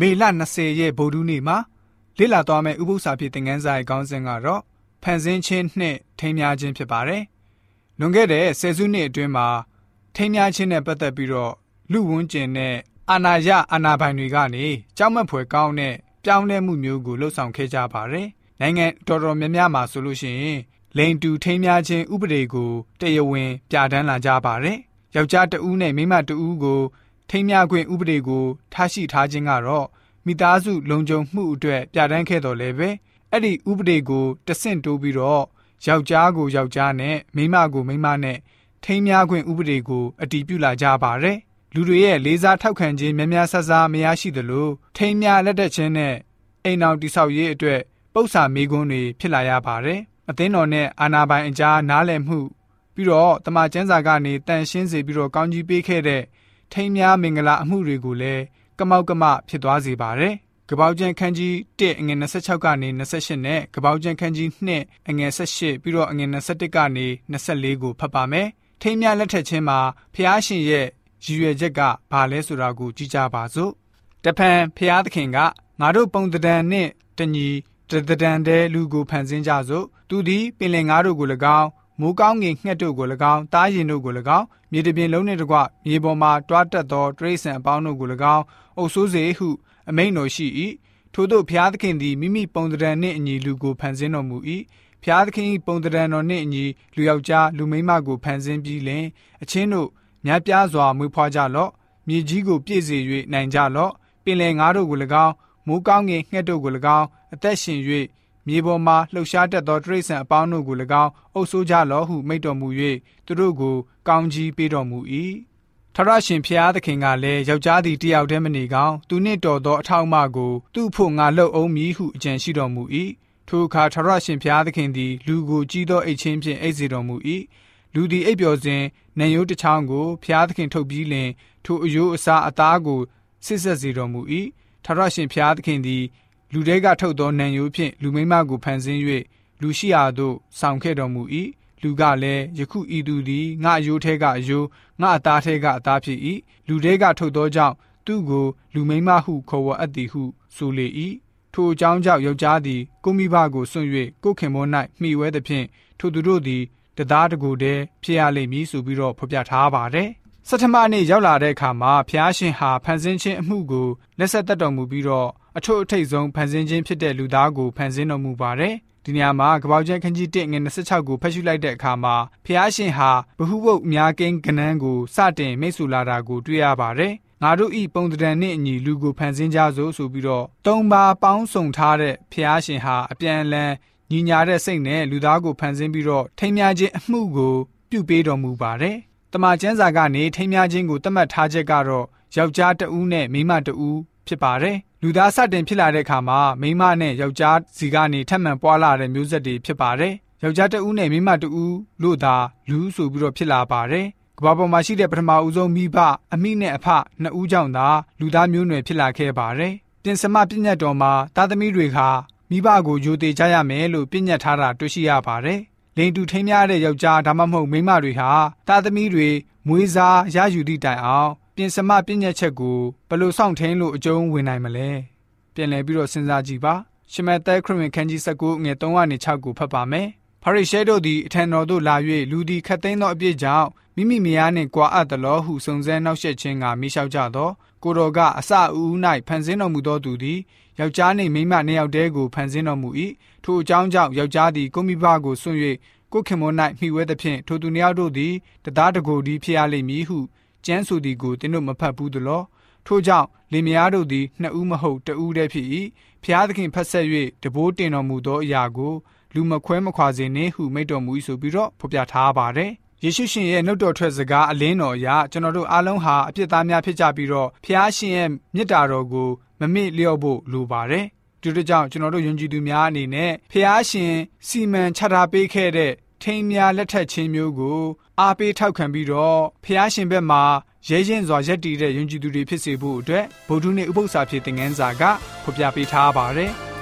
မေလ20ရက်ဗုဒ္ဓနေ့မှာလေ့လာသွားမယ့်ဥပုသ္စာဖြစ်သင်ခန်းစာရဲ့ခေါင်းစဉ်ကတော့ဖန်ဆင်းခြင်းနှင့်ထိမ်းမြားခြင်းဖြစ်ပါတယ်။လွန်ခဲ့တဲ့ဆယ်စုနှစ်အတွင်းမှာထိမ်းမြားခြင်းနဲ့ပတ်သက်ပြီးတော့လူဝန်းကျင်နဲ့အာဏာရအာဏာပိုင်တွေကနေကြောက်မက်ဖွယ်ကောင်းတဲ့ပြောင်းလဲမှုမျိုးကိုလှုပ်ဆောင်ခဲ့ကြပါတယ်။နိုင်ငံတော်တော်များများမှာဆိုလို့ရှိရင်လိန်တူထိမ်းမြားခြင်းဥပဒေကိုတရားဝင်ပြဋ္ဌာန်းလာကြပါတယ်။ယောက်ျားတဦးနဲ့မိန်းမတဦးကို ထိမ်းမြားခွင့်ဥပဒေကို ထားရှိထားခြင်းကတော့မိသားစုလုံခြုံမှုအတွက်ပြဋ္ဌာန်းခဲ့တော်လဲပဲအဲ့ဒီဥပဒေကိုတဆင့်တိုးပြီးတော့ယောက်ျားကိုယောက်ျားနဲ့မိန်းမကိုမိန်းမနဲ့ထိမ်းမြားခွင့်ဥပဒေကိုအတည်ပြုလာကြပါတယ်လူတွေရဲ့လေးစားထောက်ခံခြင်းများများဆဆမရရှိသလိုထိမ်းမြားလက်တက်ခြင်းနဲ့အိမ်အောင်တိဆောက်ရေးအတွက်ပု္ပ္ပာမေကွန်းတွေဖြစ်လာရပါတယ်အသင်းတော်နဲ့အာနာပိုင်အကြားနားလည်မှုပြီးတော့တမန်ကျမ်းစာကနေတန်ရှင်းစေပြီးတော့ကောင်းကြီးပေးခဲ့တဲ့ ထိမ်းများမင်္ဂလာအမှုတွေကိုလည်းကမောက်ကမဖြစ်သွားစေပါတယ်။ကပောက်ကျန်ခန်းကြီး1အငယ်26ကနေ28နဲ့ကပောက်ကျန်ခန်းကြီး2အငယ်18ပြီးတော့အငယ်21ကနေ24ကိုဖတ်ပါမယ်။ထိမ်းများလက်ထက်ချင်းမှာဖျားရှင်ရဲ့ရည်ရွယ်ချက်ကဘာလဲဆိုတာကိုကြည့်ကြပါစို့။တဖန်ဖျားသခင်ကငါတို့ပုံတံနှင့်တညီတတံတဲ့လူကိုဖန်ဆင်းကြစို့။သူသည်ပင်လယ်ငါတို့ကို၎င်း မိုးကောင်းငင်ငှက်တို့ကို၎င်းတားရင်တို့ကို၎င်းမြေတပြင်လုံးနှင့်တကွမြေပေါ်မှတွားတက်သောတရိษံအပေါင်းတို့ကို၎င်းအုပ်ဆိုးစေဟုအမိန်တော်ရှိ၏ထို့သောဘုရားသခင်သည်မိမိပုံတံနှင့်အညီလူကိုဖန်ဆင်းတော်မူ၏ဘုရားသခင်၏ပုံတံတော်နှင့်အညီလူယောက်ျားလူမိန်းမကိုဖန်ဆင်းပြီးလင်အချင်းတို့မြတ်ပြားစွာမွေးဖွားကြလော့မြေကြီးကိုပြည့်စေ၍နိုင်ကြလော့ပင်လယ်ငါးတို့ကို၎င်းမိုးကောင်းငင်ငှက်တို့ကို၎င်းအသက်ရှင်၍ မြေပေါ်မှလှုပ်ရှားတတ်သောတိရစ္ဆာန်အပေါင်းတို့ကို၎င်းအုပ်ဆိုးကြလော့ဟုမိန့်တော်မူ၍သူတို့ကိုကောင်းကြီးပေးတော်မူ၏ထရရှင်ဖျားသခင်ကလည်းယောက်ျားသည်တယောက်တည်းမနေကောင်းသူနှင့်တော်သောအထောက်အမကိုသူ့ဖို့ငါလှုပ်အောင်မည်ဟုအကြံရှိတော်မူ၏ထိုအခါထရရှင်ဖျားသခင်သည်လူကိုကြီးသောအိတ်ချင်းဖြင့်အိတ်စေတော်မူ၏လူသည်အိပ်ပျော်စဉ်နံရိုးတစ်ချောင်းကိုဖျားသခင်ထုတ်ပြီးလင်ထိုအယိုးအစားအသားကိုဆစ်ဆက်စေတော်မူ၏ထရရှင်ဖျားသခင်သည် လူတဲကထုတ်သောနံရိုးဖြင့်လူမိမကိုဖန်ဆင်း၍လူရှိရာသို့ဆောင်ခဲ့တော်မူ၏လူကလည်းယခုဤသူသည်ငါအယိုးထဲကအယိုးငါအသားထဲကအသားဖြစ်၏လူတဲကထုတ်သောကြောင့်သူ့ကိုလူမိမဟုခေါ်ဝေါ်အပ်သည်ဟုဆိုလေ၏ထိုအကြောင်းကြောင့်ယောက်ျားသည်ကိုမိဘကိုစွန့်၍ကိုခင်မော၌မှီဝဲသဖြင့်ထိုသူတို့သည်တသားတကူတည်းဖြစ်ရလိမ့်မည်ဆိုပြီးတော့ဖော်ပြထားပါတယ်။စတ္ထမနေ့ရောက်လာတဲ့အခါမှာဖျားရှင်ဟာဖန်ဆင်းခြင်းအမှုကိုလက်ဆက်သက်တော်မူပြီးတော့ အထွတ်အထိပ်ဆုံးဖန်ဆင်းခြင်းဖြစ်တဲ့လူသားကိုဖန်ဆင်းတော်မူပါတယ်။ဒီနေရာမှာကပောက်ကျန်းခန်းကြီး1ငွေ26ကိုဖတ်ရှုလိုက်တဲ့အခါမှာဖျားရှင်ဟာဘဟုဝုတ်အများကင်းကနန်းကိုစတင်မိတ်ဆူလာတာကိုတွေ့ရပါတယ်။ငါတို့ဤပုံတံနှင့်အညီလူကိုဖန်ဆင်းကြစို့ဆိုပြီးတော့သုံးပါပေါင်းစုံထားတဲ့ဖျားရှင်ဟာအပြန်အလှန်ညီညာတဲ့စိတ်နဲ့လူသားကိုဖန်ဆင်းပြီးတော့ထိမ်းမြခြင်းအမှုကိုပြုပေးတော်မူပါတယ်။တမန်ကျမ်းစာကနေထိမ်းမြခြင်းကိုသတ်မှတ်ထားချက်ကတော့ယောက်ျားတဦးနဲ့မိန်းမတဦး ဖြစ်ပါတယ်။လူသားစတင်ဖြစ်လာတဲ့အခါမှာမိန်းမနဲ့ယောက်ျားစီကနေထပ်မံပွားလာတဲ့မျိုးဆက်တွေဖြစ်ပါတယ်။ယောက်ျားတဦးနဲ့မိန်းမတဦးလို့သာလူဆိုပြီးတော့ဖြစ်လာပါတယ်။ကဘာပေါ်မှာရှိတဲ့ပထမဦးဆုံးမိဘအမိနဲ့အဖနှစ်ဦးကြောင့်သာလူသားမျိုးနွယ်ဖြစ်လာခဲ့ပါတယ်။ပြင်စမပြည့်ညတ်တော်မှာသားသမီးတွေကမိဘကိုယူသေးကြရမယ်လို့ပြညတ်ထားတာတွေ့ရှိရပါတယ်။လိန်တူထိမ်းများတဲ့ယောက်ျားဒါမှမဟုတ်မိန်းမတွေဟာသားသမီးတွေမွေးစားရယူသည့်တိုင်အောင် ပြင်စမပြညတ်ချက်ကိုဘယ်လိုစောင့်ထိန်လို့အကျုံးဝင်နိုင်မလဲ။ပြန်လည်ပြီးတော့စဉ်းစားကြည့်ပါ။ရှမသက်ခရစ်ဝင်ခန်းကြီး19ငွေ3ကနေ6ကိုဖတ်ပါမယ်။ဖရိရှဲတို့သည်အထံတော်သို့လာ၍လူသည်ခတ်သိမ်းသောအပြစ်ကြောင့်မိမိမယားနှင့်ကြွာအပ်သလောဟုစုံစမ်းနှောက်ယှက်ခြင်းကမိလျှောက်ကြသောကိုတော်ကအစအဦး၌ဖန်ဆင်းတော်မူသောသူသည်ယောက်ျားနှင့်မိန်းမနှစ်ယောက်တည်းကိုဖန်ဆင်းတော်မူ၏ထိုအကြောင်းကြောင့်ယောက်ျားသည်ကိုမိဘကိုစွန့်၍ကိုခင်မော၌မှီဝဲသဖြင့်ထိုသူနှစ်ယောက်တို့သည်တသားတကိုယ်သည်ဖြစ်ရလိမ့်မည်ဟု ကျမ်းဆိုသည်ကိုသင်တို့မဖတ်ဘူးသလောထို့ကြောင့်လင်မယားတို့သည်နှစ်ဦးမဟုတ်တဦးတည်းဖြစ်၏ဖျားသခင်ဖက်ဆက်၍တဘိုးတင်တော်မူသောအရာကိုလူမခွဲမခွာစေနှင့်ဟုမိန့်တော်မူ၏ဆိုပြီးတော့ဖော်ပြထားပါတယ်ယေရှုရှင်ရဲ့နှုတ်တော်ထွက်စကားအလင်းတော်အရကျွန်တော်တို့အားလုံးဟာအပြစ်သားများဖြစ်ကြပြီးတော့ဖျားရှင်ရဲ့မြစ်တာတော်ကိုမမေ့လျော့ဖို့လိုပါတယ်။ဒီလိုကြောင့်ကျွန်တော်တို့ယုံကြည်သူများအနေနဲ့ဖျားရှင်စီမံချထားပေးခဲ့တဲ့ ထိမ်းများလက်ထက်ချင်းမျိုးကိုအားပေးထောက်ခံပြီးတော့ဖျားရှင်ဘက်မှာရဲရင်စွာရက်တည်တဲ့ယုံကြည်သူတွေဖြစ်စေဖို့အတွက်ဗုဒ္ဓနှင့်ဥပု္ပ္ပစာဖြစ်တဲ့ငန်းစာကဖော်ပြပေးထားပါတယ်။